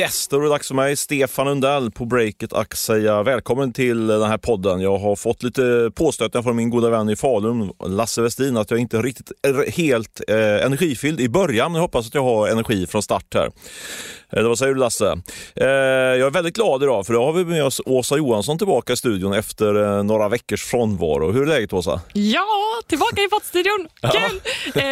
Yes, då är det dags för mig, Stefan Undell på Breaket att säga välkommen till den här podden. Jag har fått lite påstötningar från min goda vän i Falun, Lasse Westin, att jag inte är riktigt är helt eh, energifylld i början, men jag hoppas att jag har energi från start här. Eh, vad säger du Lasse? Eh, jag är väldigt glad idag, för då har vi med oss Åsa Johansson tillbaka i studion efter eh, några veckors frånvaro. Hur är läget Åsa? Ja, tillbaka i poddstudion. Kul! Eh,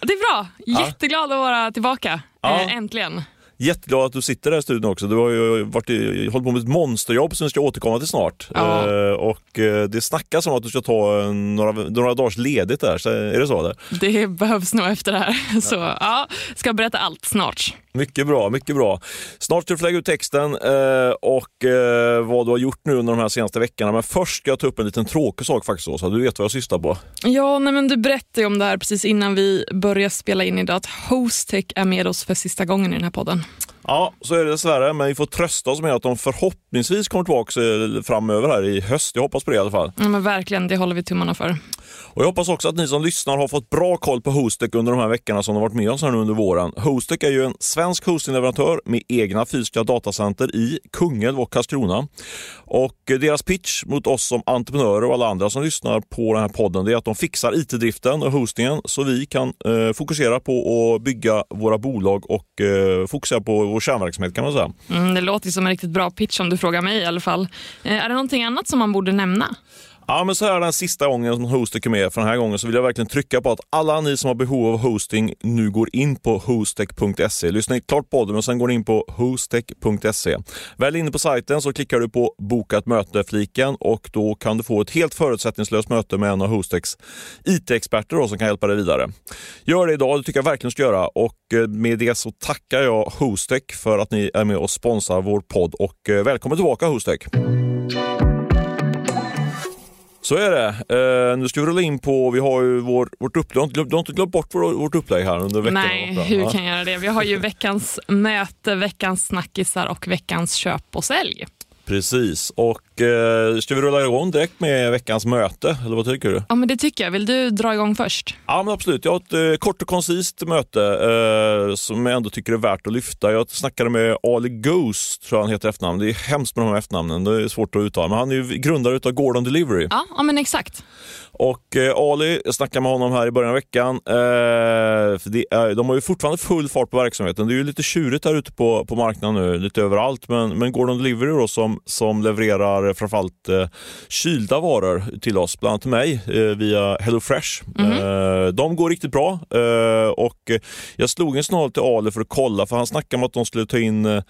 det är bra. Jätteglad att vara tillbaka. Ja. Eh, äntligen. Jätteglad att du sitter där i studion också. Du har ju varit i, hållit på med ett monsterjobb som vi ska återkomma till snart. Ja. Eh, och eh, det snackas om att du ska ta eh, några, några dagars ledigt där. Så är det så? Eller? Det behövs nog efter det här. Så ja, ska berätta allt snart. Mycket bra, mycket bra. Snart ska du få lägga ut texten eh, och eh, vad du har gjort nu under de här senaste veckorna. Men först ska jag ta upp en liten tråkig sak faktiskt, så du vet vad jag sysslar på. Ja, nej, men du berättade ju om det här precis innan vi började spela in idag att Hostech är med oss för sista gången i den här podden. Ja, så är det dessvärre, men vi får trösta oss med att de förhoppningsvis kommer tillbaka eh, framöver här i höst. Jag hoppas på det i alla fall. Ja, men verkligen, det håller vi tummarna för. Och Jag hoppas också att ni som lyssnar har fått bra koll på Hostek under de här veckorna som har varit med oss här nu under våren. Hostek är ju en svensk hostingleverantör med egna fysiska datacenter i Kungälv och Karlskrona. Och deras pitch mot oss som entreprenörer och alla andra som lyssnar på den här podden är att de fixar IT-driften och hostingen så vi kan eh, fokusera på att bygga våra bolag och eh, fokusera på vår kärnverksamhet kan man säga. Mm, det låter som en riktigt bra pitch om du frågar mig i alla fall. Eh, är det någonting annat som man borde nämna? Ja, men så här den sista gången som Hostec är med för den här gången så vill jag verkligen trycka på att alla ni som har behov av hosting nu går in på hostec.se. Lyssna klart på det men sen går ni in på hostec.se. Väl inne på sajten så klickar du på boka ett möte-fliken och då kan du få ett helt förutsättningslöst möte med en av Hostecs IT-experter som kan hjälpa dig vidare. Gör det idag, det tycker jag verkligen du ska göra och eh, med det så tackar jag Hostech för att ni är med och sponsrar vår podd och eh, välkommen tillbaka Hostec! Så är det. Eh, nu ska vi rulla in på, vi har ju vår, vårt upplägg, du har inte du har inte glömt bort vår, vårt upplägg här under veckan? Nej, hur kan jag göra det? Vi har ju veckans möte, veckans snackisar och veckans köp och sälj. Precis, och eh, ska vi rulla igång direkt med veckans möte, eller vad tycker du? Ja, men det tycker jag. Vill du dra igång först? Ja, men absolut. Jag har ett eh, kort och koncist möte eh, som jag ändå tycker är värt att lyfta. Jag snackade med Ali Ghost, tror jag han heter efternamn. Det är hemskt med de här efternamnen, det är svårt att uttala. Men han är ju grundare av Gordon Delivery. Ja, ja men exakt. Och eh, Ali, jag snackade med honom här i början av veckan. Eh, är, de har ju fortfarande full fart på verksamheten. Det är ju lite tjurigt här ute på, på marknaden nu, lite överallt. Men, men Gordon Delivery då, som, som levererar framförallt eh, kylda varor till oss, bland annat till mig, eh, via HelloFresh. Eh, de går riktigt bra. Eh, och jag slog en snarare till Ali för att kolla, för han snackade om att de skulle ta in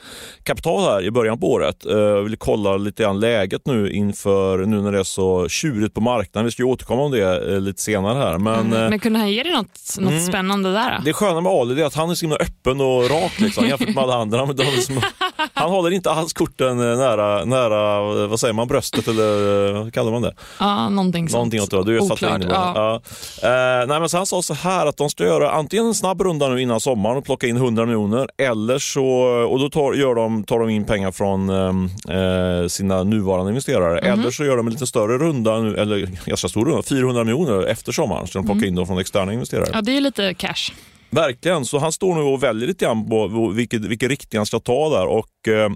kapital här i början på året. Jag ville kolla lite grann läget nu inför nu när det är så tjurigt på marknaden. Vi ska ju återkomma om det lite senare här. Men, Mm. Men kunde han ge dig något, något spännande där? Då? det sköna med Ali är att han är så himla öppen och rak liksom, jämfört med alla andra. Men de som, han håller inte alls korten nära, nära vad säger man, bröstet eller eh, vad kallar man det? Ja, någonting sånt. Någonting åt det. Du fattar innebörden. Ja. Ja. Eh, nej, men så han sa så här att de ska göra antingen en snabb runda nu innan sommaren och plocka in 100 miljoner eller så, och då tar, gör de, tar de in pengar från eh, eh, sina nuvarande investerare. Mhm. Eller så gör de en lite större runda, nu, eller ganska stor runda, 400 miljoner efter sommaren. Så de plockar in dem från externa investerare. ja, det är lite cash. Verkligen, så han står nu och väljer lite grann på vilket, vilken riktning han ska ta där. Och, eh,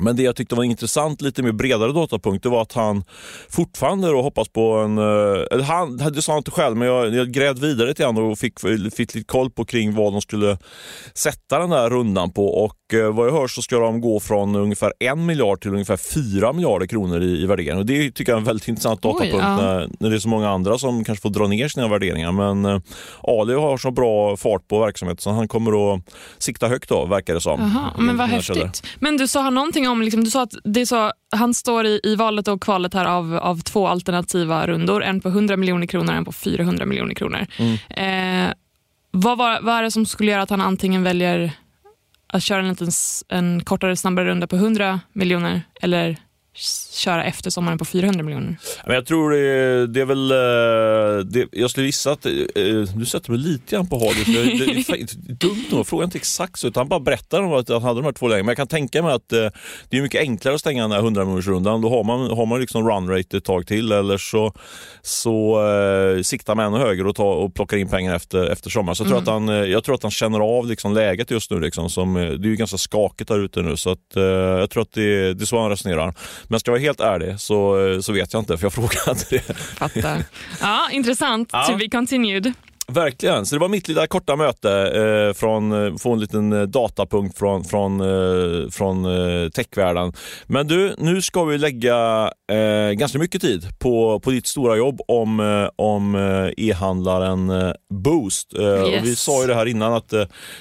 men det jag tyckte var intressant, lite mer bredare datapunkt, det var att han fortfarande då hoppas på en... Eh, eller han, det sa han inte själv, men jag, jag grävde vidare lite grann och fick, fick lite koll på kring vad de skulle sätta den här rundan på. Och eh, vad jag hör så ska de gå från ungefär en miljard till ungefär fyra miljarder kronor i, i värdering. Och det tycker jag är en väldigt intressant Oj, datapunkt ja. när, när det är så många andra som kanske får dra ner sina värderingar. Men eh, Ali har så bra fart på verksamheten så han kommer att sikta högt då, verkar det som. Jaha, men vad häftigt. Men du sa någonting om, liksom, du sa att det så, han står i, i valet och kvalet här av, av två alternativa rundor. En på 100 miljoner kronor och en på 400 miljoner kronor. Mm. Eh, vad, var, vad är det som skulle göra att han antingen väljer att köra en, liten, en kortare, snabbare runda på 100 miljoner eller köra efter sommaren på 400 miljoner? Jag tror det, det är väl... eh, Det, jag skulle gissa att... eh, Du sätter mig lite grann på haget. Det, det, dumt nog. Fråga inte exakt så, utan han bara berättar om att han hade de här två lägena. Men jag kan tänka mig att eh, det är mycket enklare att stänga den här 100 rundan Då har man, har man liksom run rate ett tag till eller så, så eh, siktar man ännu högre och, tar, och plockar in pengar efter, efter sommaren. Så jag, tror att han, eh, jag tror att han känner av liksom läget just nu. Liksom, som, det är ju ganska skakigt där ute nu. Så att, eh, jag tror att det, det är så han resonerar. Men ska jag vara helt ärlig så, så vet jag inte, för jag frågade inte det. Fattar. Ja, intressant. Ja. To be continued. Verkligen, så det var mitt lilla korta möte eh, från, eh, få en liten eh, datapunkt från, från, eh, från eh, techvärlden. Men du, nu ska vi lägga eh, ganska mycket tid på, på ditt stora jobb om, eh, om eh, e-handlaren eh, Boost. Och vi Yes. sa ju det här innan att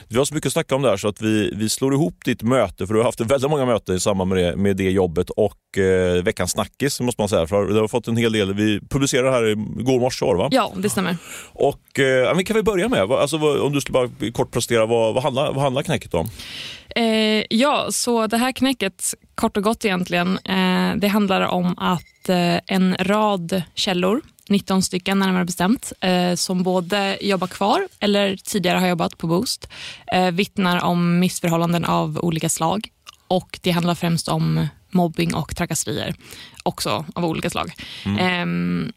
vi har så mycket att snacka om där så att vi, vi slår ihop ditt möte, för du har haft väldigt många möten i samband med det, med det jobbet och veckans snackis måste man säga. För det har fått en hel del, vi publicerade det här igår morse va? Ja, det stämmer. Och eh, vi kan väl börja med, alltså, om du skulle bara kort prestera, vad, vad, handlar, vad handlar knäcket om? Eh, ja, så det här knäcket, kort och gott egentligen, eh, det handlar om att eh, en rad källor, 19 stycken närmare bestämt, eh, som både jobbar kvar eller tidigare har jobbat på Boost, eh, vittnar om missförhållanden av olika slag. Och Det handlar främst om mobbing och trakasserier, också av olika slag. Ehm,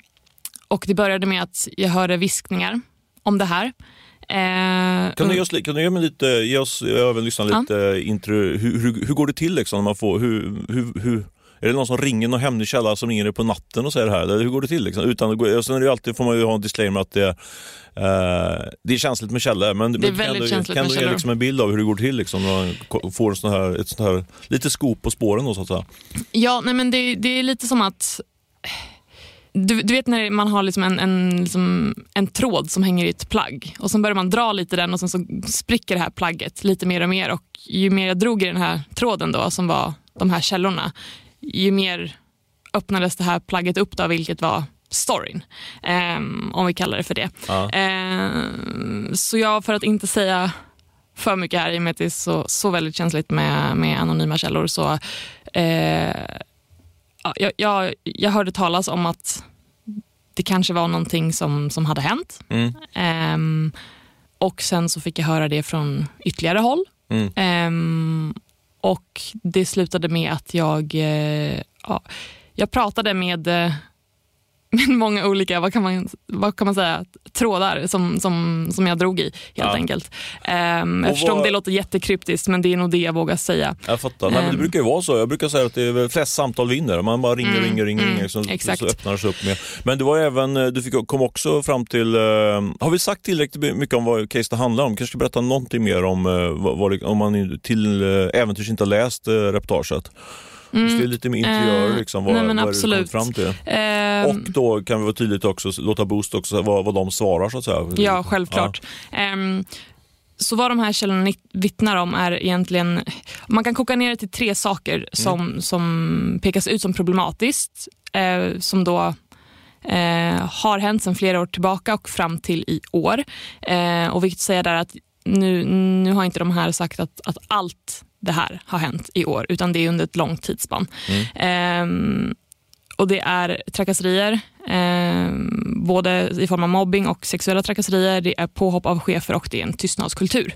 och Det började med att jag hörde viskningar om det här. Eh, Kan du, ge oss, kan du ge, mig lite, ge oss även lyssna Ja. lite intro, hur, hur, hur går det till liksom, när man får, hur, hur, hur, är det någon som ringer någon hemlig källa som ringer dig på natten och säger det här? Eller hur går det till? Liksom? Utan, och sen är det alltid, får man ju ha en disclaimer att det, eh, det är känsligt med källor. Men, Det är men kan du, kan du ge källor. liksom en bild av hur det går till liksom, när man får en sån här, ett sånt här, lite skop på spåren då så att säga? Ja, nej men det, det är lite som att... Du, du vet när man har liksom en, en, liksom en tråd som hänger i ett plagg och sen börjar man dra lite i den och sen så spricker det här plagget lite mer och mer och ju mer jag drog i den här tråden då som var de här källorna, ju mer öppnades det här plagget upp då, vilket var storyn. Ehm, om vi kallar det för det. Ja. Ehm, så jag, för att inte säga för mycket här i och med att det är så, så väldigt känsligt med, med anonyma källor så ja, jag, jag, jag hörde talas om att det kanske var någonting som, som hade hänt. Mm. Ehm, och sen så fick jag höra det från ytterligare håll. Mm. Ehm, och det slutade med att jag, eh, ja, jag pratade med, eh, med många olika, vad kan man, vad kan man säga, trådar som, som, som jag drog i helt Ja. enkelt. Um, jag förstår om vad- det låter jättekryptiskt men det är nog det jag vågar säga. Jag fattar. Nej, men det Ehm. brukar ju vara så. Jag brukar säga att det är flest samtal vinner. Man bara ringer, Mm, ringer, ringer, mm, ringer så, exakt. så öppnar det sig upp mer. Men du var även, du fick, kom också fram till, eh, har vi sagt tillräckligt mycket om vad case det handlar om? Kanske ska berätta någonting mer om, eh, vad, det, om man till eh, äventyrs inte har läst eh, reportaget. Mm. Det är lite med interiörer, Eh, liksom, vad, nej, men vad absolut. fram till. Ehm, Och då kan vi vara tydligt också, låta Boost också, vad, vad de svarar så att säga. Ja, självklart. Ehm, så vad de här källorna vittnar om är egentligen, man kan koka ner det till tre saker som, som pekas ut som problematiskt, eh, som då eh, har hänt sedan flera år tillbaka och fram till i år. Eh, och att säga där att nu, nu har inte de här sagt att, att allt det här har hänt i år, utan det är under ett långt tidsspann. Ehm, och det är trakasserier, ehm, både i form av mobbing och sexuella trakasserier. Det är påhopp av chefer och det är en tystnadskultur.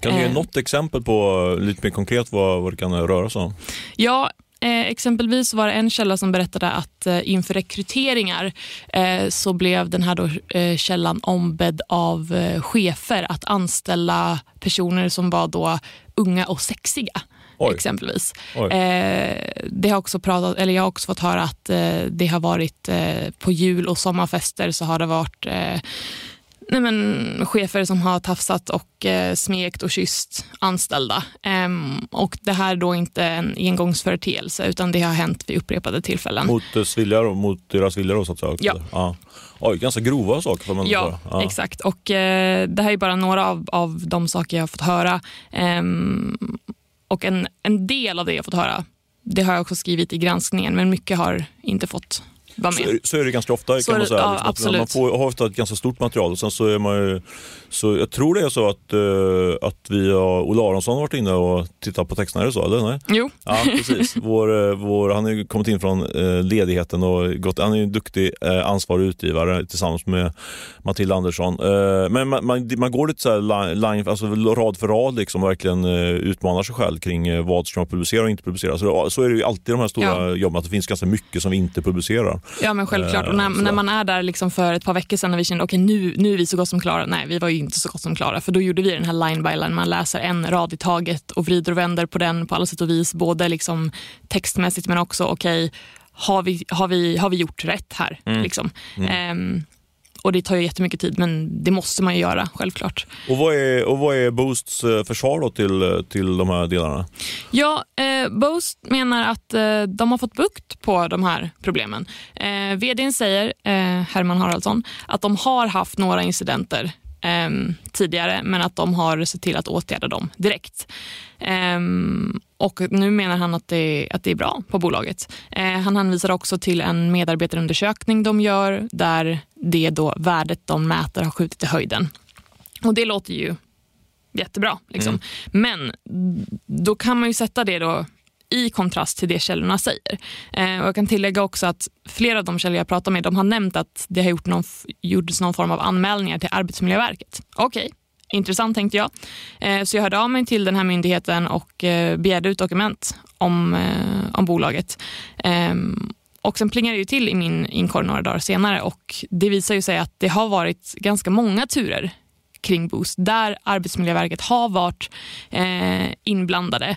Kan du ge Eh. något exempel på, eh, lite mer konkret, vad, vad det kan röra sig om? Ja, eh, exempelvis var det en källa som berättade att eh, inför rekryteringar eh, så blev den här då, eh, källan ombedd av eh, chefer att anställa personer som var då unga och sexiga. Oj. exempelvis. Oj. Eh, det har också pratat, eller jag har också fått höra att eh, det har varit eh, på jul och sommarfester så har det varit eh, nej men, chefer som har tafsat och eh, smekt och kysst anställda. Ehm, och det här är då inte en engångsföreteelse utan det har hänt vid upprepade tillfällen. Mot, dess vilja, då, mot deras vilja då, så att säga? Ja. ja. Oj, ganska grova saker får man Ja, säga. exakt. Och eh, Det här är bara några av, av de saker jag har fått höra. Ehm, och en, en del av det jag har fått höra, det har jag också skrivit i granskningen, men mycket har inte fått vara Så, med. är- så är det ganska ofta Så kan man säga. ja, liksom, absolut. Man får, har ofta ett ganska stort material och sen så är man ju, så jag tror det är så att, eh, att vi har, Olle Aronsson har varit inne och tittat på texterna, är det så? Eller? Nej? Jo, Ja, precis. Vår, eh, vår, han har ju kommit in från eh, ledigheten och gått, han är en duktig ansvarig utgivare tillsammans med Matilda Andersson. Men man, man, man går lite så här line, alltså rad för rad liksom och verkligen utmanar sig själv kring vad ska man publicera och inte publicera. Så, så är det ju alltid de här stora Ja. jobben, att det finns ganska mycket som vi inte publicerar. Ja men självklart. Eh, Och när, så. när man är där liksom för ett par veckor sedan när vi kände okej nu, nu är vi så gott som klara. Nej, vi var ju inte så gott som klara. För då gjorde vi den här line by line. Man läser en rad i taget och vrider och vänder på den på alla sätt och vis. Både liksom textmässigt men också okej, har, vi, har, vi, har vi gjort rätt här? Liksom. Ehm, och det tar ju jättemycket tid men det måste man ju göra självklart. Och vad är, och vad är Boosts eh, försvar då till, eh, till de här delarna? Ja, eh, Boost menar att eh, de har fått bukt på de här problemen. Eh, VDn säger, eh, Herman Haraldsson, att de har haft några incidenter tidigare men att de har sett till att åtgärda dem direkt. Eh, och nu menar han att det, att det är bra på bolaget. Eh, han hänvisar också till en medarbetarundersökning de gör där det då värdet de mäter har skjutit i höjden. Och det låter ju jättebra. Liksom. Men då kan man ju sätta det då i kontrast till det källorna säger. Eh, och jag kan tillägga också att flera av de källor jag pratar med de har nämnt att det har gjort någon, gjorts någon form av anmälningar till Arbetsmiljöverket. Okej, intressant tänkte jag. Eh, så jag hörde av mig till den här myndigheten och eh, begärde ut dokument om, eh, om bolaget. Ehm, och sen plingade det ju till i min inkorg några dagar senare och det visar ju sig att det har varit ganska många turer kring Boost där Arbetsmiljöverket har varit eh, inblandade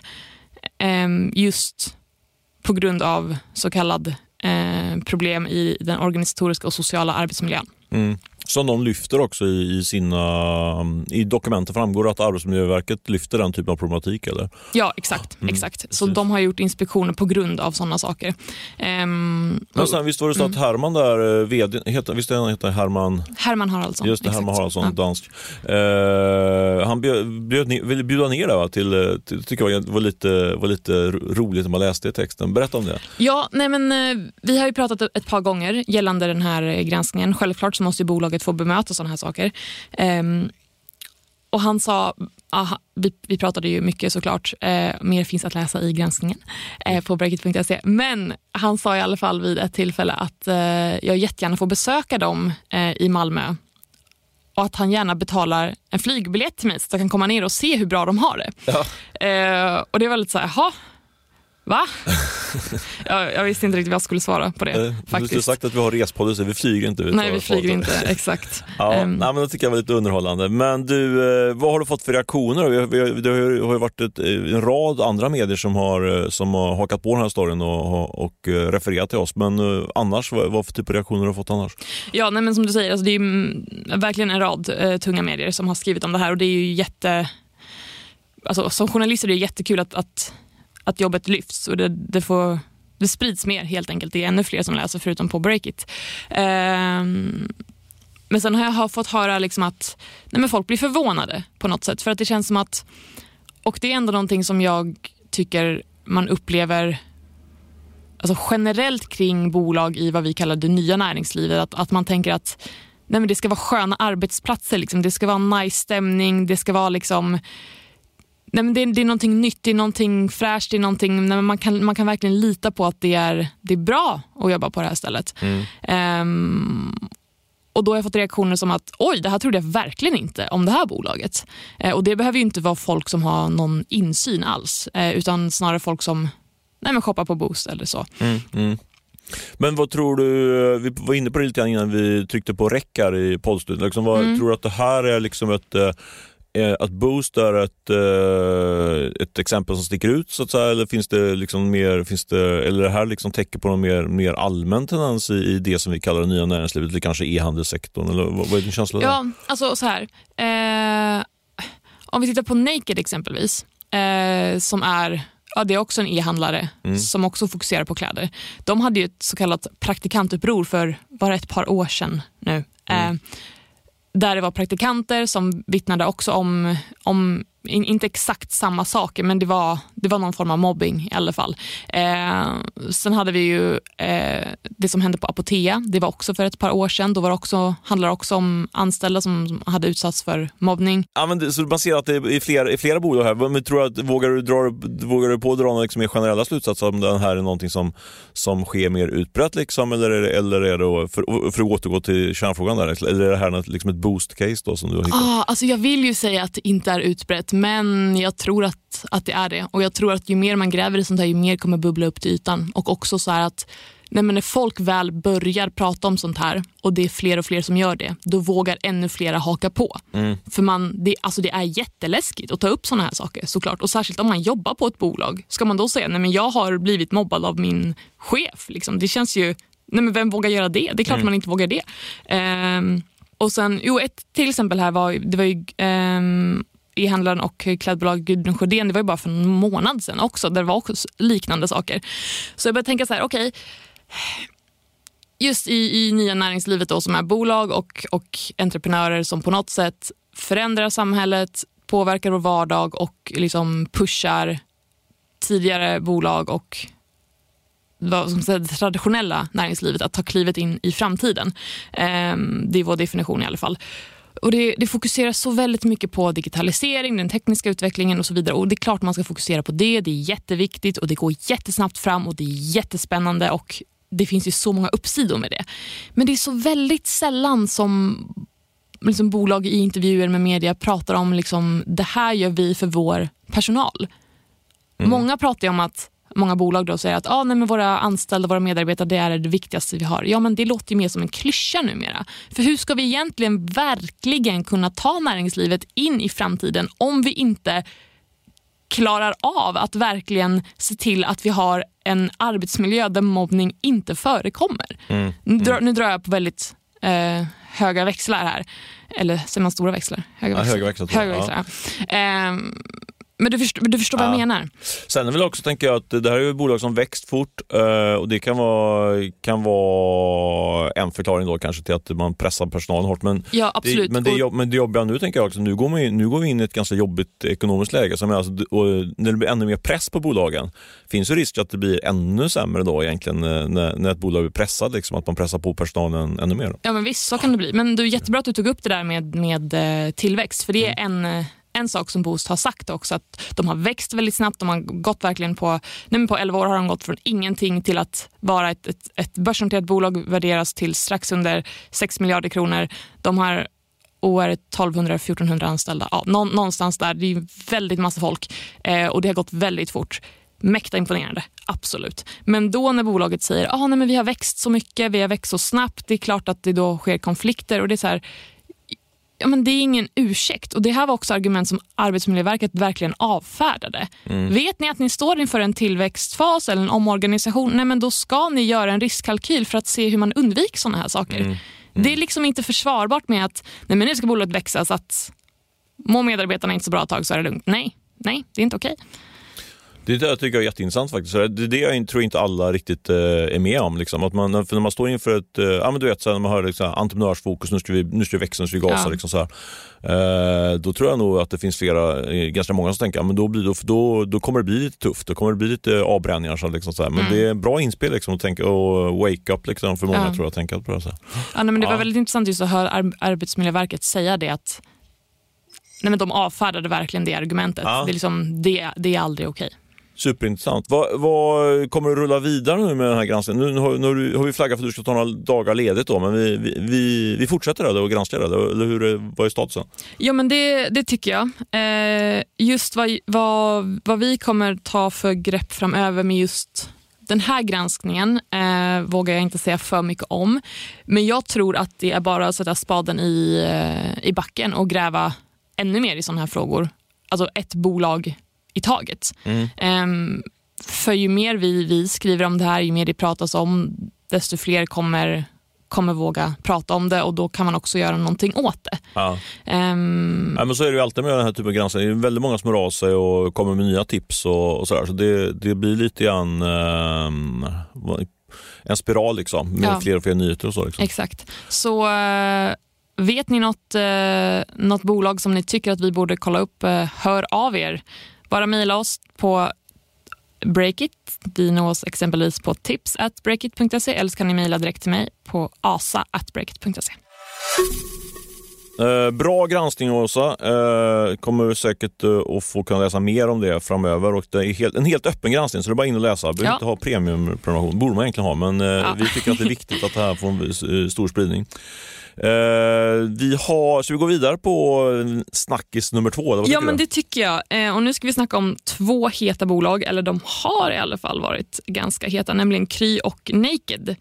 Ehm, just på grund av så kallad eh, problem i den organisatoriska och sociala arbetsmiljön. Mm. Som de lyfter också i, sina... I dokumenten framgår att Arbetsmiljöverket lyfter den typen av problematik, eller? Ja, exakt. Mm, exakt. Så precis. de har gjort inspektioner på grund av sådana saker. Ehm, Men och sen, visst var det så att Herman där, eh, vd, heter, visst han heter Herman, Herman Haraldsson. just det, Herman. Haraldsson, Ja. dansk. Eh, han bjöd, bjöd, ville bjuda ner det va, till, eh, till, tycker jag var lite, var lite ro- roligt när man läste i texten. Berätta om det. Ja, nej men, eh, vi har ju pratat ett par gånger gällande den här granskningen. Självklart så måste ju bolaget få bemöta sådana här saker. Ehm, och han sa, aha, vi, vi pratade ju mycket såklart, eh, mer finns att läsa i granskningen eh, på breakit.se. Men han sa i alla fall vid ett tillfälle att eh, jag jättegärna får besöka dem eh, i Malmö och att han gärna betalar en flygbiljett till mig så att jag kan komma ner och se hur bra de har det. Eh, och det var lite så här, jaha, va? jag, jag visste inte riktigt vad jag skulle svara på det. Eh, Du har sagt att vi har respolicy, vi flyger inte ut. Nej, vi flyger inte. Exakt. Ja, Ehm, nej, men det tycker jag var lite underhållande. Men du, eh, vad har du fått för reaktioner? Det har ju varit ett, eh, en rad andra medier som har, som har hakat på den här storyn och, och refererat till oss. Men annars, vad, vad för typ av reaktioner har du fått annars? Ja, nej, men som du säger, alltså det är mm, verkligen en rad eh, tunga medier som har skrivit om det här och det är ju jätte... Alltså, som journalister är det jättekul att, att, att jobbet lyfts och det, det, får, det sprids mer helt enkelt. Det är ännu fler som läser förutom på Breakit. Um, ehm, men sen har jag fått höra liksom att nej, men folk blir förvånade på något sätt för att det känns som att, och det är ändå någonting som jag tycker man upplever alltså generellt kring bolag i vad vi kallar det nya näringslivet. Att, att man tänker att nej men det ska vara sköna arbetsplatser, liksom. det ska vara nice stämning, det ska vara liksom Nej, men det, är, det är någonting nytt, det är någonting fräscht, det är någonting, nej, man, kan, man kan verkligen lita på att det är, det är bra att jobba på det här stället. Ehm, och då har jag fått reaktioner som att oj, det här trodde jag verkligen inte om det här bolaget. Eh, och det behöver ju inte vara folk som har någon insyn alls, eh, utan snarare folk som nej, men shoppar på Boost eller så. Mm. Men vad tror du, vi var inne på det lite grann innan vi tryckte på räck här i poddstudion. Liksom, vad, Mm. Tror du att det här är liksom ett eh, att Boost är ett, eh, ett exempel som sticker ut så att säga, eller finns det liksom mer, finns det, eller det här liksom täcker på någon mer, mer allmän tendens i, i det som vi kallar det nya näringslivet, eller kanske e-handelssektorn, eller vad, vad är din känsla där? Ja, alltså så här. Eh, om vi tittar på Naked exempelvis, eh, som är Ja, det är också en e-handlare som också fokuserar på kläder. De hade ju ett så kallat praktikantuppror för bara ett par år sedan nu. Eh, där det var praktikanter som vittnade också om, om in, inte exakt samma saker, men det var, det var någon form av mobbing i alla fall. Eh, sen hade vi ju eh, det som hände på Apotea. Det var också för ett par år sedan. Då var det också, handlar det också om anställda som, hade utsatts för mobbning. Ja, men det, så man ser att det är flera, flera bolag här. Men tror att, vågar, du dra, vågar du på att dra några liksom mer generella slutsatser om det här är någonting som, som sker mer utbrett? Liksom, eller är det, eller är det för, för att återgå till kärnfrågan, där, eller är det här liksom ett boost-case då, som du har hittat? Ah, alltså jag vill ju säga att det inte är utbrett men jag tror att, att det är det. Och jag tror att ju mer man gräver i sånt här, ju mer kommer bubbla upp till ytan. Och också så att nej men när folk väl börjar prata om sånt här och det är fler och fler som gör det, då vågar ännu fler haka på. Mm. För man, det, alltså det är jätteläskigt att ta upp såna här saker såklart. Och särskilt om man jobbar på ett bolag. Ska man då säga nej men jag har blivit mobbad av min chef? Liksom. Det känns ju, nej men vem vågar göra det? Det är klart mm. man inte vågar det. Um, och sen, jo, ett till exempel här var, det var ju um, e-handlaren och klädbolaget Gudrun Sjödén, det var ju bara för en månad sedan också, där det var också liknande saker. Så jag började tänka så här, okej, okay, just i, i nya näringslivet då, som är bolag och, och entreprenörer som på något sätt förändrar samhället, påverkar vår vardag och liksom pushar tidigare bolag och det traditionella näringslivet att ta klivet in i framtiden. Ehm, det är vår definition i alla fall. Och det, det fokuserar så väldigt mycket på digitalisering, den tekniska utvecklingen och så vidare. Och Det är klart man ska fokusera på det. Det är jätteviktigt och det går jättesnabbt fram och det är jättespännande och det finns ju så många uppsidor med det. Men det är så väldigt sällan som liksom bolag i intervjuer med media pratar om liksom, det här gör vi för vår personal. Mm. Många pratar om att många bolag då säger att ah, nej, men våra anställda, våra medarbetare, det är det viktigaste vi har. Ja, men det låter ju mer som en klyscha numera. För hur ska vi egentligen verkligen kunna ta näringslivet in i framtiden om vi inte klarar av att verkligen se till att vi har en arbetsmiljö där mobbning inte förekommer. Mm. Mm. Nu, drar, nu drar jag på väldigt eh, höga växlar här. Eller säger man stora växlar? Höga växlar. Ja, höga växlar, höga växlar ja. eh, men du förstår, du förstår ja. vad jag menar? Sen är väl också tänker jag att det här är bolag som växt fort eh, och det kan vara, kan vara en förklaring då kanske till att man pressar personalen hårt. Men, ja, absolut. Det, men, det, men det jobbiga nu tänker jag också, nu går, man nu går vi in i ett ganska jobbigt ekonomiskt läge. Som alltså, när det blir ännu mer press på bolagen finns ju risk att det blir ännu sämre då egentligen eh, när, när ett bolag blir pressad, liksom, att man pressar på personalen ännu mer. Ja men visst, så kan det bli. Men är jättebra att du tog upp det där med, med eh, tillväxt, för det är mm. en en sak som Boost har sagt också, att de har växt väldigt snabbt. De har gått verkligen på, nej på 11 år har de gått från ingenting till att vara ett, ett, ett börsnoterat bolag, värderas till strax under 6 miljarder kronor. De har år 1200-1400 anställda. Ja, någonstans där. Det är väldigt massa folk eh, och det har gått väldigt fort. Mäkta imponerande, absolut. Men då när bolaget säger att ah, vi har växt så mycket, vi har växt så snabbt, det är klart att det då sker konflikter. och det är så här, ja, men det är ingen ursäkt. Och Det här var också argument som Arbetsmiljöverket verkligen avfärdade. Mm. Vet ni att ni står inför en tillväxtfas eller en omorganisation, nej, men då ska ni göra en riskkalkyl för att se hur man undviker såna här saker. Mm. Mm. Det är liksom inte försvarbart med att nej, men nu ska bolaget växa så att mår medarbetarna inte så bra ett tag så är det lugnt. Nej, nej det är inte okej. Okay. Det där tycker jag är jätteintressant faktiskt. Det är det jag tror inte alla riktigt eh, är med om. Liksom. Att man, när man står inför ett, eh, ja men du vet, så när man hör liksom, entreprenörsfokus, nu ska vi, nu ska vi växa, nu ska vi gasa. Ja. Liksom, så här. Eh, då tror jag nog att det finns flera, ganska många som tänker, ja, men då, blir, då, då, då kommer det bli lite tufft, då kommer det bli lite avbränningar. Så liksom, så här. Men mm. det är bra inspel liksom, att tänka, och wake up liksom, för många ja. tror jag, att tänka på det. Så Ja, nej, men det var väldigt intressant just att höra Arbetsmiljöverket säga det att nej, men de avfärdade verkligen det argumentet. Ja. Det, är liksom, det, det är aldrig okej. Superintressant. Vad, vad kommer du rulla vidare nu med den här granskningen? Nu, nu, har, nu har vi flaggat för att du ska ta några dagar ledigt då, men vi, vi, vi fortsätter det och granskar det, eller hur, vad är statusen? Ja men det, det tycker jag. Eh, just vad, vad, vad vi kommer ta för grepp framöver med just den här granskningen eh, vågar jag inte säga för mycket om. Men jag tror att det är bara att sätta spaden i, eh, i backen och gräva ännu mer i sådana här frågor. Alltså ett bolag i taget. Mm. Um, för ju mer vi, vi skriver om det här, ju mer det pratas om, desto fler kommer kommer våga prata om det och då kan man också göra någonting åt det. Ja. Um, ja, men så är det ju alltid med den här typen av granskning. Det är väldigt många som hör av sig och kommer med nya tips och, och sådär. Så det, det blir lite grann um, en spiral liksom med ja. fler och fler nyheter och så. Liksom. Exakt. Så uh, vet ni något, eh, något bolag som ni tycker att vi borde kolla upp, eh, hör av er. Bara mejla oss på Breakit. Vi nås exempelvis på tips at breakit.se eller så kan ni mejla direkt till mig på asa at Breakit.se. Eh, bra granskning Åsa. Eh, kommer säkert eh, att få kunna läsa mer om det framöver. Och det är helt, en helt öppen granskning så det är bara in och läsa. Behöver Ja. inte ha premiumprenumeration. borde man egentligen ha men eh, vi tycker att det är viktigt att det här får en eh, stor spridning. Vi har, så vi går vidare på snackis nummer två? Ja, men du? det tycker jag. Och nu ska vi snacka om två heta bolag, eller de har i alla fall varit ganska heta, nämligen Kry och Naked.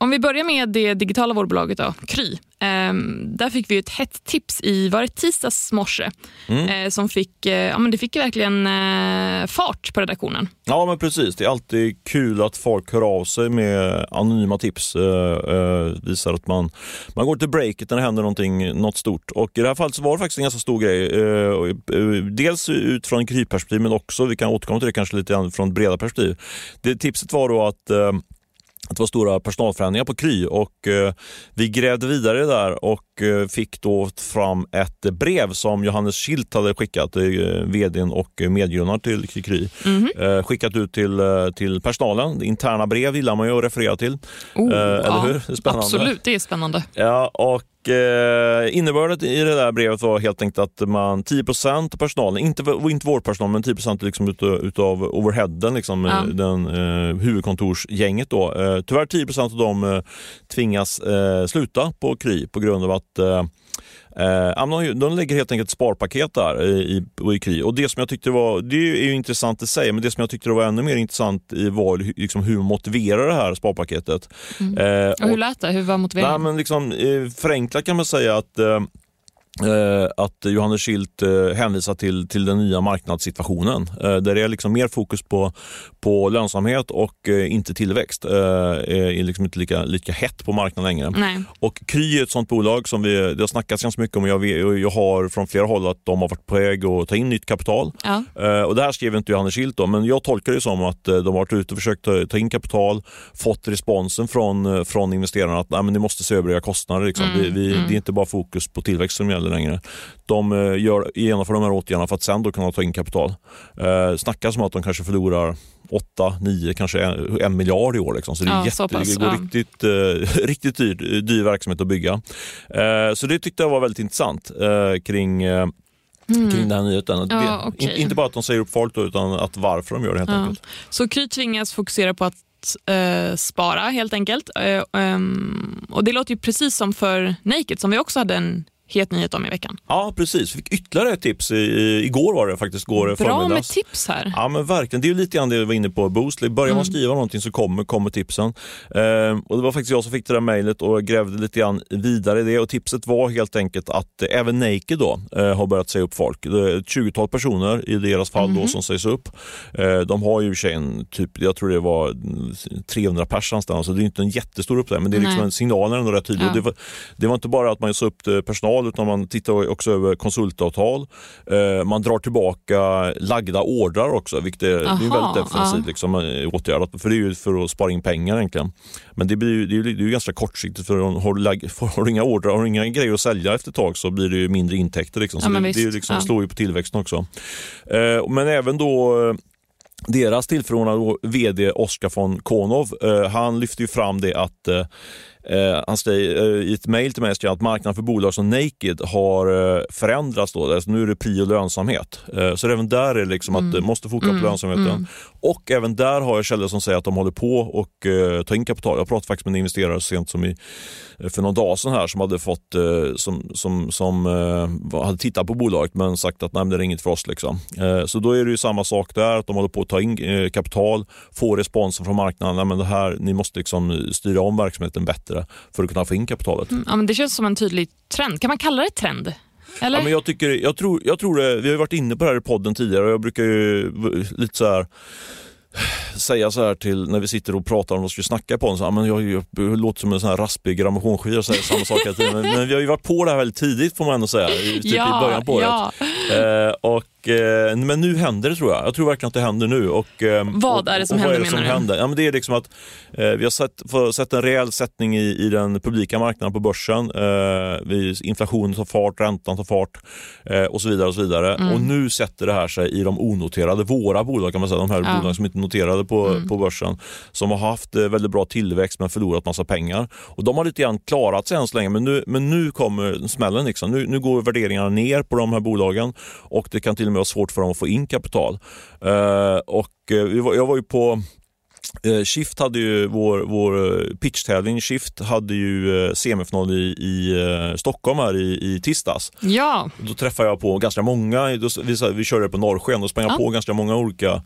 Ehm, om vi börjar med det digitala vårdbolaget då, Kry. Ehm, där fick vi ett hett tips i var det tisdags morse Mm. eh, som fick, eh, ja, men det fick verkligen eh, fart på redaktionen. Ja men precis, det är alltid kul att folk hör av sig med anonyma tips. Eh, eh, visar att man, man går till breaket när det händer någonting, något stort. Och i det här fallet var det faktiskt en ganska stor grej. Eh, eh, dels utifrån krypperspektiv men också, vi kan återkomma till det kanske lite från ett bredare perspektiv. Det tipset var då att det var stora personalförändringar på Kry och eh, vi grävde vidare där och eh, fick då fram ett brev som Johannes Schildt hade skickat, eh, vdn och medgrundaren till Kry. Eh, skickat ut till, eh, till personalen. Interna brev gillar man ju att referera till. Oh, Eh, eller ja, hur? Det är spännande. Absolut, det är spännande. Ja, och eh, innebörden i det där brevet var helt enkelt att man 10 av personalen, inte, inte vårdpersonal, men 10 liksom utav, utav overheaden, liksom, Ja. eh, den, eh, huvudkontorsgänget då. Eh, tyvärr 10% av dem eh, tvingas eh, sluta på Kry på grund av att eh, de, lägger helt enkelt sparpaket där i, i, Kry. Och det som jag tyckte var, det är ju intressant i sig, men det som jag tyckte var ännu mer intressant i var liksom hur motiverar det här sparpaketet. Eh, Och hur lät det? Hur var Nej, motiveringen? men liksom, eh, förenklat kan man säga att eh, att Johannes Schildt eh, hänvisar till, till den nya marknadssituationen eh, där det är liksom mer fokus på, på lönsamhet och eh, inte tillväxt. Eh, är liksom inte lika, lika hett på marknaden längre. Nej. Och Kry är ett sånt bolag som vi, det har snackats ganska mycket om och jag, jag har från flera håll att de har varit på väg att ta in nytt kapital. Ja. Eh, och det här skrev inte Johannes Schildt om, men jag tolkar det som att eh, de har varit ute och försökt ta, ta in kapital, fått responsen från, eh, från investerarna att nej, men ni måste se över era kostnader. Liksom. Mm, vi, vi, Det är inte bara fokus på tillväxt som gäller längre. De eh, gör, genomför de här åtgärderna för att sen då kunna ta in kapital. Eh, snackas om att de kanske förlorar 8, 9, kanske en, en miljard i år. Liksom. Så det, är Ja, jätte, så pass, det går ja. riktigt, eh, riktigt dyr, dyr verksamhet att bygga. Eh, så det tyckte jag var väldigt intressant eh, kring eh, kring den här nyheten. Mm. Ja, det, in, inte bara att de säger upp folk då, utan att varför de gör det helt Ja. enkelt. Så Kry tvingas fokusera på att eh, spara helt enkelt. Eh, ehm, och Det låter ju precis som för Naked som vi också hade en het nyhet om i veckan. Ja, precis. Vi fick ytterligare ett tips i, i, igår var det faktiskt, går Bra med tips här. Ja men verkligen, det är lite grann det vi var inne på Boostly. Börjar man Mm. skriva någonting så kommer, kommer tipsen. Ehm, och Det var faktiskt jag som fick det där mejlet och grävde lite grann vidare i det. Och Tipset var helt enkelt att eh, även Naked då, eh, har börjat säga upp folk. Ett 20-tal personer i deras fall Mhm. då som sägs upp. Eh, de har ju i och för sig en, typ, jag tror det var 300 pers någonstans, så det är inte en jättestor uppsägning men det är liksom signalen är ändå rätt tydlig. Ja. Det, var, det var inte bara att man sa upp eh, personal utan man tittar också över konsultavtal. Eh, man drar tillbaka lagda ordrar också, vilket är, det är Aha, väldigt defensivt ja. liksom, eh, åtgärdat. För det är ju för att spara in pengar egentligen. Men det, blir det, är det är ganska kortsiktigt för har du, lag, har du inga ordrar, har inga grejer att sälja efter ett tag så blir det ju mindre intäkter. Liksom. Så Ja, det, det liksom, Ja. slår ju på tillväxten också. Eh, men även då deras tillförordnade VD Oskar von Konov, han lyfter ju fram det att eh, han säger eh, i ett mejl till mig att marknaden för bolag som Naked har eh, förändrats. Då. Alltså, nu är det prio lönsamhet. Så även där är det liksom att det måste fokusera på lönsamheten. Och även där har jag källor som säger att de håller på och eh, ta in kapital. Jag pratade faktiskt med en investerare sent som i, för någon dag sedan här som hade fått som, som, som hade tittat på bolaget men sagt att nej, det är inget för oss. Liksom. Så då är det ju samma sak där, att de håller på att ta in kapital, få responsen från marknaden. Nej, men det här, ni måste liksom styra om verksamheten bättre för att kunna få in kapitalet. Ja, men det känns som en tydlig trend. Kan man kalla det trend? Eller? Ja, men jag, tycker, jag, tror, jag tror det, vi har varit inne på det här i podden tidigare och jag brukar ju lite så här säga så här till när vi sitter och pratar om vi ska snacka i podden. Så här, men jag, jag, jag låter som en sån här raspig grammofonskiva och säger samma sak hela tiden. Men, men vi har ju varit på det här väldigt tidigt får man ändå säga, i- typ i början på året. ja. Eh, och eh, men nu händer det tror jag. Jag tror verkligen att det händer nu. Och, eh, Vad är det som och, och händer vad är det som händer? Ja, men det är liksom att eh, vi har sett, sett en rejäl sättning i, i den publika marknaden på börsen. Eh, vi, inflationen tar fart, räntan tar fart och så vidare. Och så vidare. Mm. Och nu sätter det här sig i de onoterade, våra bolag kan man säga, de här Ja. bolagen som inte är noterade på, Mm. på börsen, som har haft eh, väldigt bra tillväxt men förlorat massa pengar. Och De har lite grann klarat sig än så länge, men nu, men nu kommer smällen. Liksom. Nu, nu går värderingarna ner på de här bolagen och det kan till och med vara svårt för dem att få in kapital. Eh, och eh, jag var ju på Shift hade ju, vår, vår pitchtävling Shift hade ju semifinal i, i Stockholm här i, i tisdags. Ja, Då träffade jag på ganska många, vi, vi körde på Norrsken, då sprang Ja. på ganska många olika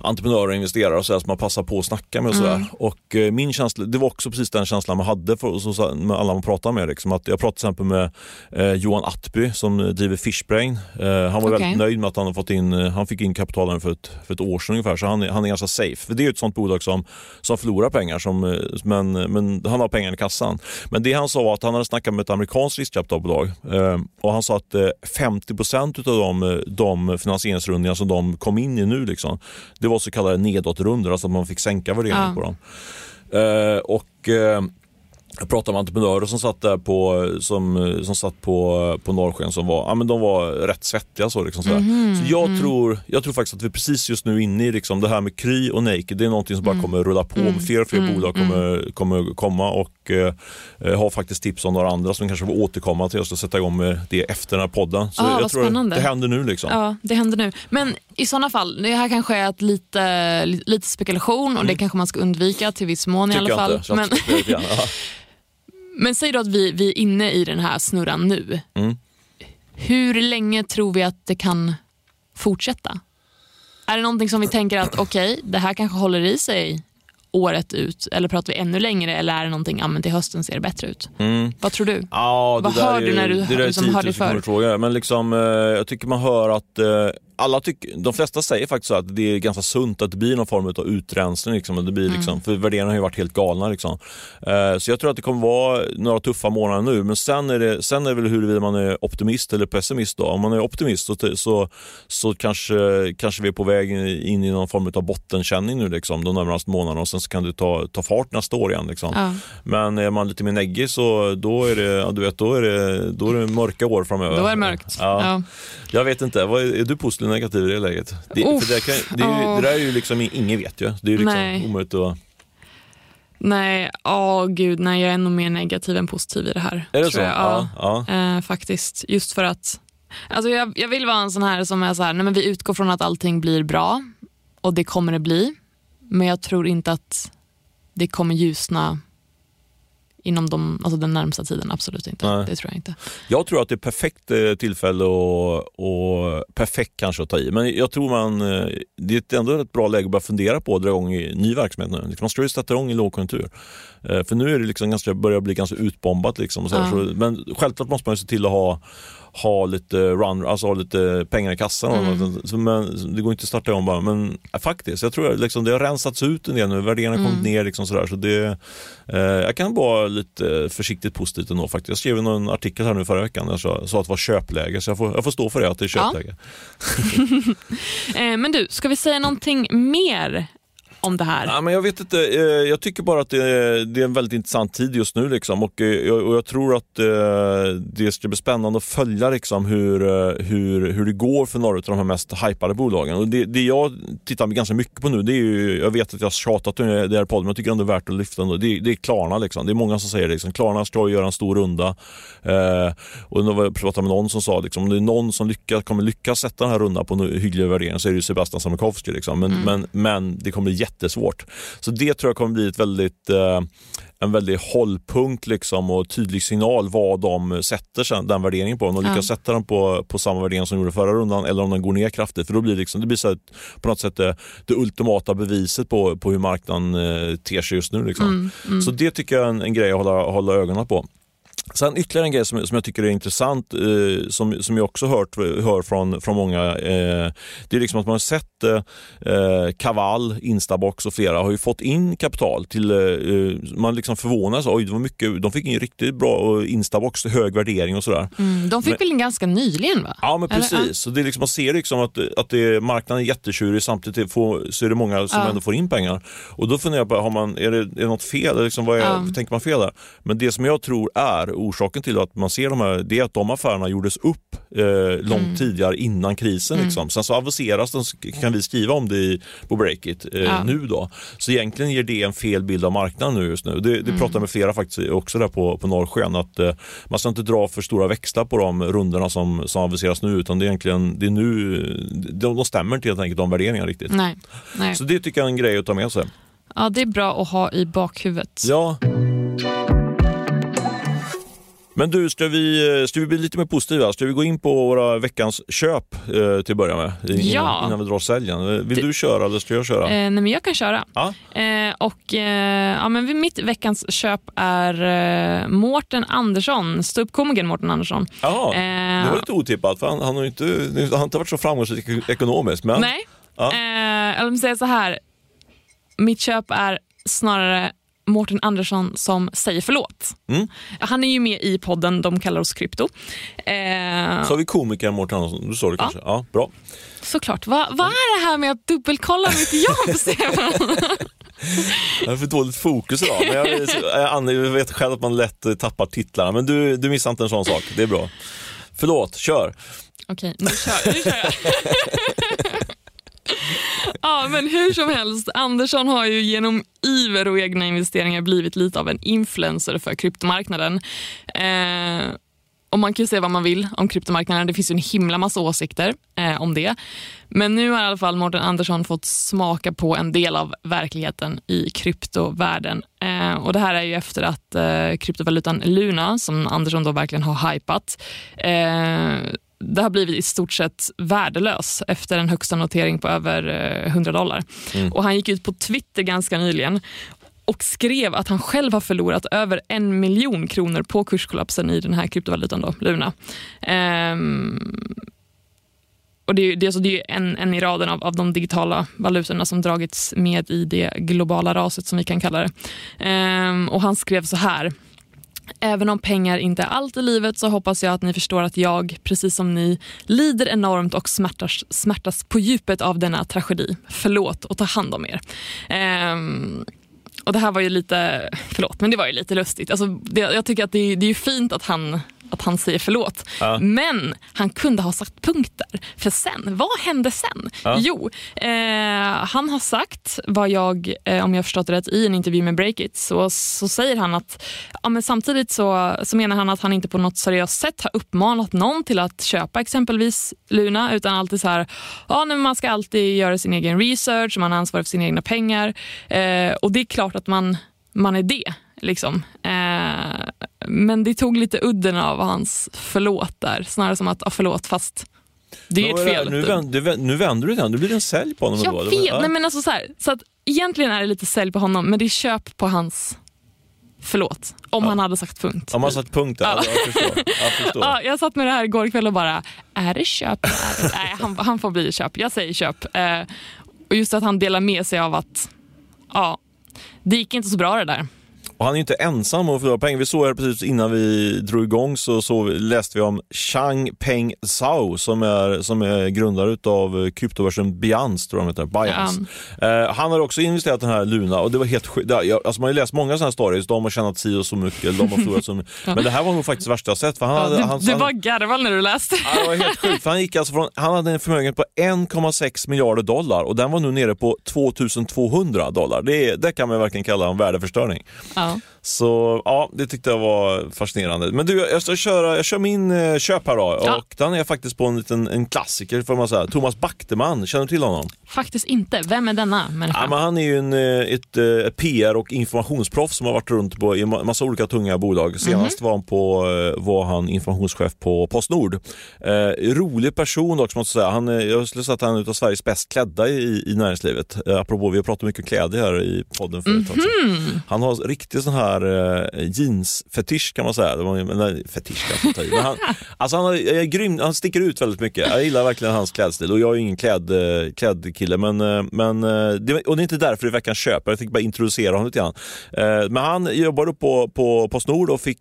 entreprenörer och investerare och så som man passar på att snacka med. Och, så Mm. och eh, min känsla, det var också precis den känslan man hade för, så, så, med alla man pratade med. Liksom, att jag pratade till exempel med eh, Johan Attby som driver Fishbrain. Eh, han var Okej. väldigt nöjd med att han, har fått in, eh, han fick in kapital för ett, för ett år sedan ungefär, så han, han är ganska safe. För det är ett sånt bolag som, som förlorar pengar, som, eh, men, men han har pengar i kassan. Men det han sa var att han hade snackat med ett amerikanskt riskkapitalbolag eh, och han sa att eh, 50% utav de, eh, de finansieringsrundningar som de kom in i nu, liksom, det var så kallade nedåtrundor, alltså att man fick sänka värderingen Ja. på dem. Eh, och eh, jag pratade med entreprenörer som satt där på, som, som satt på, på Norrsken som var, ja, men de var rätt svettiga. Så, liksom, sådär. Mhm, så jag, mm. tror, jag tror faktiskt att vi precis just nu är inne i liksom, det här med Kry och Naked. Det är någonting som bara Mm. kommer rulla på. Mm. Fler och fler Mm. bolag kommer, kommer komma och eh, har faktiskt tips om några andra som kanske får återkomma till oss och sätta igång med det efter den här podden. Så Ah, jag tror spännande. det händer nu. Liksom. Ja, det händer nu. Men i sådana fall, det här kanske är ett lite, lite spekulation och det kanske man ska undvika till viss mån i Mm. Tycker alla jag fall. Men, säg då att vi, vi är inne i den här snurran nu. Mm. Hur länge tror vi att det kan fortsätta? Är det någonting som vi tänker att okej, det här kanske håller i sig året ut eller pratar vi ännu längre eller är det någonting, ja men till hösten ser det bättre ut? Mm. Vad tror du? Ja, Vad det hör är, du när du det liksom hör dig 10 000 för? fråga. Men liksom, eh, jag tycker man hör att eh, alla tycker, de flesta säger faktiskt att det är ganska sunt att det blir någon form av utrensning. Liksom, och det blir Mm. liksom, För värderingarna har ju varit helt galna. Liksom. Eh, så jag tror att det kommer vara några tuffa månader nu. Men sen är det, sen är det väl huruvida man är optimist eller pessimist. Då. Om man är optimist så, så, så kanske, kanske vi är på väg in i någon form av bottenkänning nu liksom, de närmaste månaderna och sen så kan det ta, ta fart nästa år igen. Liksom. Ja. Men är man lite mer neggig så då är det, ja, du vet, då är det, då är det mörka år framöver. Då är det mörkt. Ja. Ja. Jag vet inte, vad är, du positiv negativ i det läget? Det, Uff, för det, kan, det, är ju, ja. det där är ju liksom, ingen vet ju. Det är ju liksom Nej. omöjligt att... Nej, åh gud, nej, jag är nog mer negativ än positiv i det här. Är det så? Ja. Ja. Eh, faktiskt. Just för att alltså jag, jag vill vara en sån här som är så här, nej men vi utgår från att allting blir bra och det kommer det bli. Men jag tror inte att det kommer ljusna inom de, alltså den närmsta tiden. Absolut inte. Nej. Det tror jag inte. Jag tror att det är perfekt eh, tillfälle och, och perfekt kanske att ta i. Men jag tror man, eh, det är ändå ett bra läge att börja fundera på att dra igång i ny verksamhet nu. Man ska ju sätta igång i lågkonjunktur. Eh, För nu är det liksom ganska, börjar bli ganska utbombat. Liksom så. Ja. så, men självklart måste man se till att ha ha lite run, alltså ha lite pengar i kassan. Mm. Så, men, det går inte att starta om bara. Men eh, faktiskt, jag tror liksom, det har rensats ut en del nu. Värderingarna har kommit Mm. ner. Liksom sådär, så det, eh, jag kan vara lite försiktigt positivt ändå faktiskt. Jag skrev någon artikel här nu förra veckan där jag sa, sa att det var köpläge. Så jag får, jag får stå för det, att det är Ja. köpläge. Eh, men du, ska vi säga någonting mer om det här? Ja, men jag vet inte, eh, jag tycker bara att det är, en väldigt intressant tid just nu liksom. och, eh, jag- tror att eh, det ska bli spännande att följa liksom, hur, hur, hur det går för några av de här mest hypade bolagen. Och det, det jag tittar ganska mycket på nu, det är ju, jag vet att jag har tjatat om det här podden, men jag tycker ändå det är värt att lyfta ändå. Det, det är Klarna. Liksom. Det är många som säger det. Liksom. Klarna ska göra en stor runda. Eh, och var jag pratade med någon som sa liksom, om det är någon som lyckas, kommer lyckas sätta den här rundan på en hygglig värdering så är det ju Sebastian Samukovsky. Liksom. Men, men, men det kommer bli jättesvårt. Så det tror jag kommer bli ett väldigt eh, en väldigt hållpunkt liksom och tydlig signal vad de sätter sen, den värderingen på. Om de Ja. lyckas sätta den på, på samma värdering som de gjorde förra rundan eller om den går ner kraftigt. För då blir det, liksom, det blir så här, på något sätt det, det ultimata beviset på, på hur marknaden eh, ter sig just nu. Liksom. Mm, mm. Så det tycker jag är en, en grej att hålla, hålla ögonen på. Sen ytterligare en grej som, som jag tycker är intressant, eh, som, som jag också hört, hör från, från många, eh, det är liksom att man har sett eh, Kaval, Instabox och flera har ju fått in kapital till, eh, man liksom förvånas, oj det var mycket, de fick in riktigt bra Instabox, hög värdering och sådär. Mm, de fick men, väl in ganska nyligen va? Ja men precis, Eller, så det är liksom, man ser liksom att, att det, marknaden är jättetjurig samtidigt får, så är det många som ja. ändå får in pengar. Och då funderar jag på, har man, är, det, är det något fel? Liksom, vad är, ja. Tänker man fel där? Men det som jag tror är orsaken till att man ser de här, det är att de affärerna gjordes upp eh, långt mm. tidigare innan krisen. Mm. Liksom. Sen så aviseras den, kan vi skriva om det i, på Breakit eh, ja. nu då. Så egentligen ger det en fel bild av marknaden nu just nu. Det, det mm. pratar med flera faktiskt också där på, på Norrsken att eh, man ska inte dra för stora växlar på de rundorna som, som aviseras nu utan det är egentligen, det är nu, de, de stämmer inte helt enkelt de värderingarna riktigt. Nej. Nej. Så det tycker jag är en grej att ta med sig. Ja, det är bra att ha i bakhuvudet. Ja. Men du, ska vi, ska vi bli lite mer positiva? Ska vi gå in på våra veckans köp eh, till att börja med? Innan, ja. innan vi drar säljen. Vill du köra eller ska jag köra? Eh, nej, men jag kan köra. Ja. Eh, och, eh, ja, men mitt veckans köp är eh, Mårten Andersson, ståuppkomikern Mårten Andersson. Eh, det var lite otippat för han, han, har inte, han har inte varit så framgångsrik ekonomiskt. Men, nej, ja. eh, eller säga så här. Mitt köp är snarare Mårten Andersson som säger förlåt. Mm. Han är ju med i podden De kallar oss krypto. Eh... Så har vi komikern Mårten Andersson, du sa det kanske? Ja, ja bra. Såklart. Vad va är det här med att dubbelkolla mitt jobb, Stefan? Jag har för dåligt fokus idag. Men jag, jag vet själv att man lätt tappar titlarna, men du, du missar inte en sån sak. Det är bra. Förlåt, kör. Okej, nu kör, nu kör jag. ja, men hur som helst, Andersson har ju genom iver och egna investeringar blivit lite av en influencer för kryptomarknaden. Eh, och Man kan ju säga vad man vill om kryptomarknaden. Det finns ju en himla massa åsikter eh, om det. Men nu har i alla fall Mårten Andersson fått smaka på en del av verkligheten i kryptovärlden. Eh, och Det här är ju efter att eh, kryptovalutan Luna, som Andersson då verkligen har hypat, eh, det har blivit i stort sett värdelös efter en högsta notering på över 100 eh, dollar. Mm. Och Han gick ut på Twitter ganska nyligen och skrev att han själv har förlorat över en miljon kronor på kurskollapsen i den här kryptovalutan då, Luna. Um, och det är, det, alltså, det är en, en i raden av, av de digitala valutorna som dragits med i det globala raset som vi kan kalla det. Um, och Han skrev så här Även om pengar inte är allt i livet så hoppas jag att ni förstår att jag, precis som ni, lider enormt och smärtas, smärtas på djupet av denna tragedi. Förlåt och ta hand om er. Um, och Det här var ju lite, förlåt, men det var ju lite lustigt. Alltså, det, jag tycker att det, det är fint att han att han säger förlåt. Ja. Men han kunde ha sagt punkter. För sen, vad hände sen? Ja. Jo, eh, han har sagt, vad jag, eh, om jag förstått det rätt, i en intervju med Breakit så, så säger han att ja, men samtidigt så, så menar han att han inte på något seriöst sätt har uppmanat någon till att köpa exempelvis Luna utan alltid så här, ja, men man ska alltid göra sin egen research, man har ansvar för sina egna pengar eh, och det är klart att man, man är det. Liksom. Eh, men det tog lite udden av hans förlåt där. Snarare som att, ah, förlåt fast det är ett fel. Nu, vänder, nu vänder du den, nu blir det en sälj på honom. Jag då, vet, nej, men alltså så, här, så att egentligen är det lite sälj på honom men det är köp på hans Förlåt, om ja. han hade sagt punkt. Om han sagt punkt, ja. jag förstår. Jag, förstår. Ja, jag satt med det här igår kväll och bara, är det köp? Nej, han, han får bli köp. Jag säger köp. Eh, och just att han delar med sig av att, ja, det gick inte så bra det där. Och han är inte ensam om att förlora pengar. Vi såg här precis innan vi drog igång så, så läste vi om Chang Peng Zhao som är, som är grundare av kryptobörsen Binance, tror jag heter. Binance. Ja. Uh, han har också investerat i den här Luna och det var helt sjukt. Alltså man har ju läst många sådana stories, de har tjänat si och så mycket, de har förlorat så mycket. Men det här var nog faktiskt värsta jag sett. För han ja, hade, du han, du var garvad när du läste. Ja, det var helt sjukt. Han, gick alltså från, han hade en förmögenhet på 1,6 miljarder dollar och den var nu nere på 2200 dollar. Det, det kan man verkligen kalla en värdeförstöring. Ja. Så ja, det tyckte jag var fascinerande. Men du, jag ska köra, jag kör min eh, köp här då. Ja. Och den är faktiskt på en liten en klassiker får man säga. Thomas Backteman, känner du till honom? Faktiskt inte. Vem är denna människa? Ja, men han är ju en, eh, ett, ett eh, PR och informationsproffs som har varit runt på, i massa olika tunga bolag. Senast mm -hmm. var, han på, var han informationschef på Postnord. Eh, rolig person också måste jag säga. Han, jag skulle säga att han är utav Sveriges bäst klädda i, i näringslivet. Eh, apropå, vi har pratat mycket kläder här i podden förut. Mm -hmm. Han har riktigt sån här här eh, jeansfetisch kan man säga. Det var, nej, fetisch kan jag inte ta i. Men han, alltså han, är grym, han sticker ut väldigt mycket. Jag gillar verkligen hans klädstil och jag är ingen kläd, eh, klädkille. Men, eh, men, eh, det, och det är inte därför i veckans köp. Jag tänkte bara introducera honom lite grann. Men han jobbade på, på Postnord och fick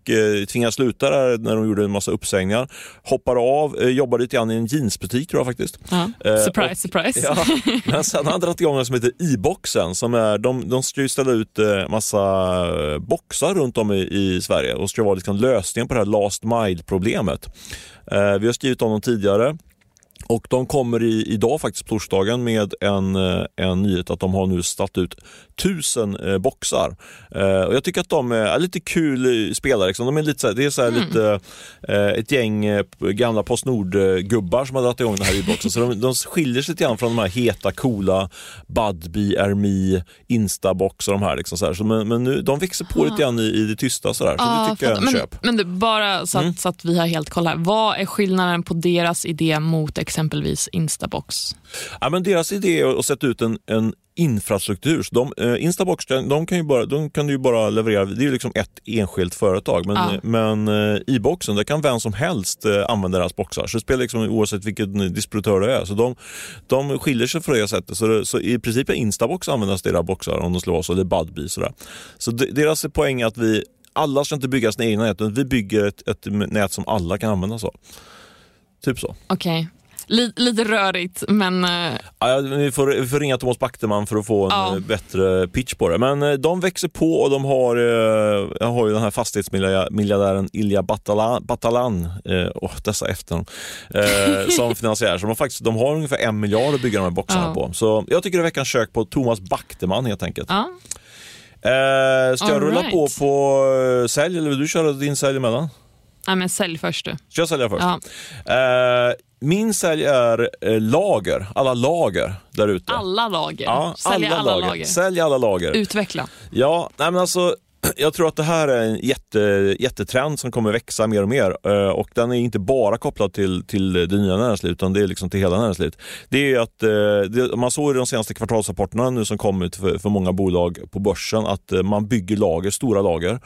tvingas sluta där när de gjorde en massa uppsägningar. Hoppade av, jobbade lite grann i en jeansbutik tror jag faktiskt. Ja. Surprise, och- surprise. Ja, men sen har han dragit igång något som heter e-boxen. Som är, de, de ska ju ställa ut massa eh, boxar runt om i, i Sverige och ska vara liksom lösningen på det här last mile-problemet. Eh, vi har skrivit om dem tidigare. Och de kommer i, idag faktiskt på torsdagen med en, eh, en nyhet att de har nu satt ut tusen eh, boxar. Eh, och jag tycker att de är lite kul eh, spelare. Liksom. De är lite det är så här lite, eh, ett gäng eh, gamla Postnord-gubbar som har dragit igång den här e-boxen. Så de, de skiljer sig lite grann från de här heta, coola Budbee, Ermi, Instabox och de här. Liksom så. Så, men men nu, de växer på lite grann i, i det tysta. Så, där. så Ja, det tycker jag är en men, köp. Mm. men du, bara så att, så att vi har helt koll här. Vad är skillnaden på deras idé mot exempelvis Instabox? Ja, men deras idé är att sätta ut en, en infrastruktur. Så de, eh, Instabox de, kan ju bara, de kan ju bara leverera, det är liksom ett enskilt företag. Men, Ja. men eh, e-boxen, där kan vem som helst eh, använda deras boxar. Så det spelar liksom oavsett vilken distributör det är. Så de, de skiljer sig på det sättet. Så, det, så i princip är Instabox användas deras boxar om de vara så, eller Budbee. Sådär. Så de, deras poäng är att vi alla ska inte bygga sina egna nät, utan vi bygger ett, ett nät som alla kan använda. så. Typ så. Okej. Li, lite rörigt, men eh, Ja, vi, får, vi får ringa Thomas Backteman för att få en Ja. eh, bättre pitch på det. Men eh, de växer på och de har, jag har ju den här fastighetsmiljardären Ilja Batalan, Batalan oh, dessa efternamn, som finansiär. Så de har, faktiskt, de har ungefär en miljard att bygga de här boxarna Ja. på. Så jag tycker det är veckans kök på Thomas Backteman helt enkelt. ja. Eh, ska jag All rulla right. på på sälj eller vill du köra din sälj emellan? Nej, men sälj först du. Ska jag sälja först? Ja. Eh, min sälj är eh, lager, alla lager där ute. Alla lager. Ja, Sälja alla, lager. Sälj alla lager. Utveckla. Ja, nej men alltså jag tror att det här är en jätte, jättetrend som kommer växa mer och mer eh, och den är inte bara kopplad till, till det nya näringslivet utan det är liksom till hela näringslivet. Det är att eh, det, man såg i de senaste kvartalsrapporterna nu som kommit för, för många bolag på börsen att eh, man bygger lager, stora lager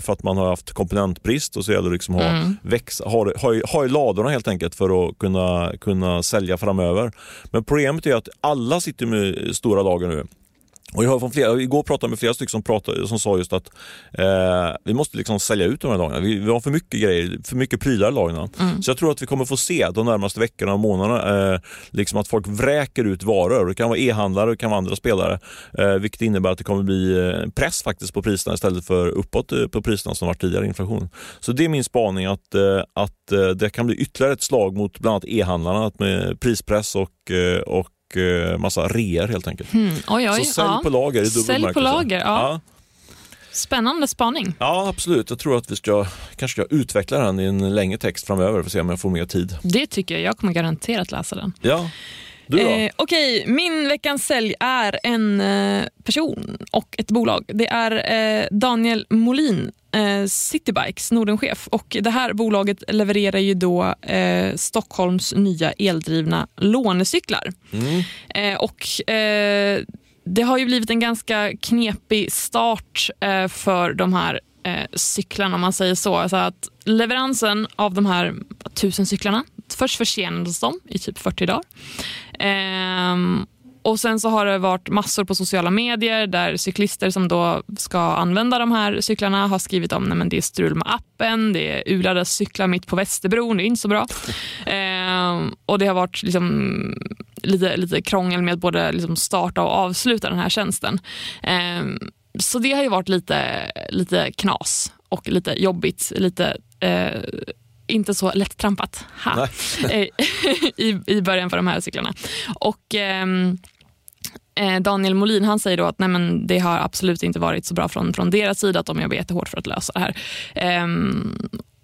för att man har haft komponentbrist och så gäller det liksom ha, Mm. ha, ha, i- ha i ladorna helt enkelt för att kunna, kunna sälja framöver. Men problemet är att alla sitter med stora lager nu. Och jag har från flera, igår pratade jag med flera stycken som, pratade, som sa just att eh, vi måste liksom sälja ut de här lagren. Vi, vi har för mycket grejer, för mycket prylar i lagren. Så jag tror att vi kommer få se de närmaste veckorna och månaderna eh, liksom att folk vräker ut varor. Det kan vara e-handlare, det kan vara andra spelare. Eh, vilket innebär att det kommer bli eh, press faktiskt på priserna istället för uppåt eh, på priserna som varit tidigare inflation. Så det är min spaning att, eh, att det kan bli ytterligare ett slag mot bland annat e-handlarna med prispress och, eh, och eh, massa reor helt enkelt. Mm. Oj, oj. Så sälj ja. på lager i dubbel på lager, ja. ja. Spännande spaning. Ja, absolut. Jag tror att vi ska, kanske ska utveckla den i en längre text framöver för att se om jag får mer tid. Det tycker jag. Jag kommer garanterat läsa den. Ja, du då? Eh, Okej, min veckans sälj är en eh, person och ett bolag. Det är eh, Daniel Molin, eh, Citybikes Nordenchef. Och det här bolaget levererar ju då eh, Stockholms nya eldrivna lånecyklar. Mm. Eh, och eh, det har ju blivit en ganska knepig start för de här eh, cyklarna om man säger så. Alltså att leveransen av de här tusen cyklarna, först försenades de i typ 40 dagar. Ehm, och Sen så har det varit massor på sociala medier där cyklister som då ska använda de här cyklarna har skrivit om att det är strul med appen, det är ulade cyklar mitt på Västerbron, det är inte så bra. Ehm, och Det har varit liksom lite, lite krångel med att både liksom starta och avsluta den här tjänsten. Ehm, så det har ju varit lite, lite knas och lite jobbigt, lite eh, inte så lättrampat ha, eh, i, i början för de här cyklarna. Och ehm, eh, Daniel Molin han säger då att nej men, det har absolut inte varit så bra från, från deras sida, att de jobbar jättehårt för att lösa det här. Ehm,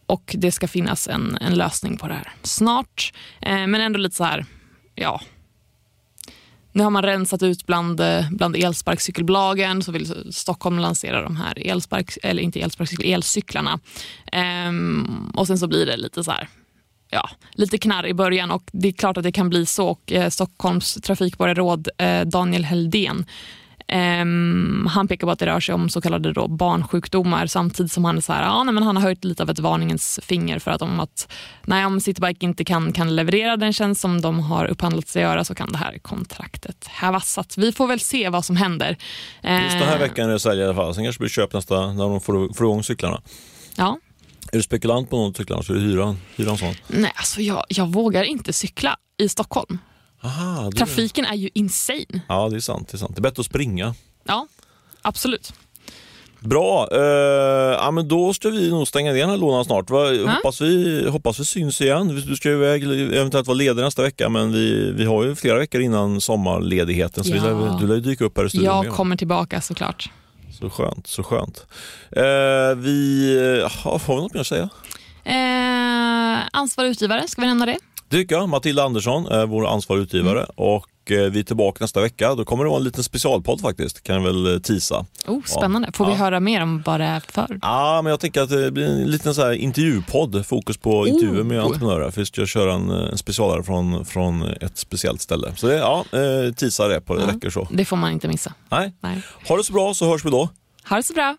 och det ska finnas en, en lösning på det här snart. Eh, men ändå lite så här, ja, nu har man rensat ut bland, eh, bland elsparkcykelbolagen så vill Stockholm lansera de här elspark, eller inte elsparkcykel, elcyklarna. Ehm, och sen så blir det lite så här, ja, lite knarr i början och det är klart att det kan bli så. Och, eh, Stockholms trafikborgarråd eh, Daniel Heldén Ehm, han pekar på att det rör sig om så kallade då barnsjukdomar samtidigt som han är så här, ja, nej, men han har höjt lite av ett varningens finger för att om, att, nej, om Citybike inte kan, kan leverera den tjänst som de har upphandlat sig göra så kan det här kontraktet hävas. Så vi får väl se vad som händer. Just den här Ehm, veckan är det sälj i alla fall. Sen kanske det blir köp nästa när de får, får igång cyklarna. Ja. Är du spekulant på någon av cyklarna så är det hyra, hyra en sån. Nej, alltså jag, jag vågar inte cykla i Stockholm. Aha, det, Trafiken är ju insane. Ja, det är sant. Det är sant. Det är bättre att springa. Ja, absolut. Bra, eh, ja, men då ska vi nog stänga ner den här lådan snart. Va, hoppas, vi, hoppas vi syns igen. Du ska ju iväg, eventuellt vara ledig nästa vecka men vi, vi har ju flera veckor innan sommarledigheten så Ja. lär, du lär ju dyka upp här i studion. Jag igen. kommer tillbaka såklart. Så skönt, så skönt. Eh, vi, ja, har vi något mer att säga? Eh, ansvarig utgivare, ska vi nämna det? Jag. Matilda Andersson är vår ansvariga utgivare Mm. och eh, vi är tillbaka nästa vecka. Då kommer det vara en liten specialpodd faktiskt, kan jag väl eh, tisa. Oh, spännande. Får Ja. vi höra mer om vad det är för? Ja, men jag tänker att det blir en liten så här intervjupodd, fokus på intervjuer med Oh. entreprenörer. För vi ska köra en, eh, en specialare från, från ett speciellt ställe. Så det, ja, eh, tisa det på det, Ja. räcker så. Det får man inte missa. Nej. Nej. Ha det så bra så hörs vi då. Ha det så bra.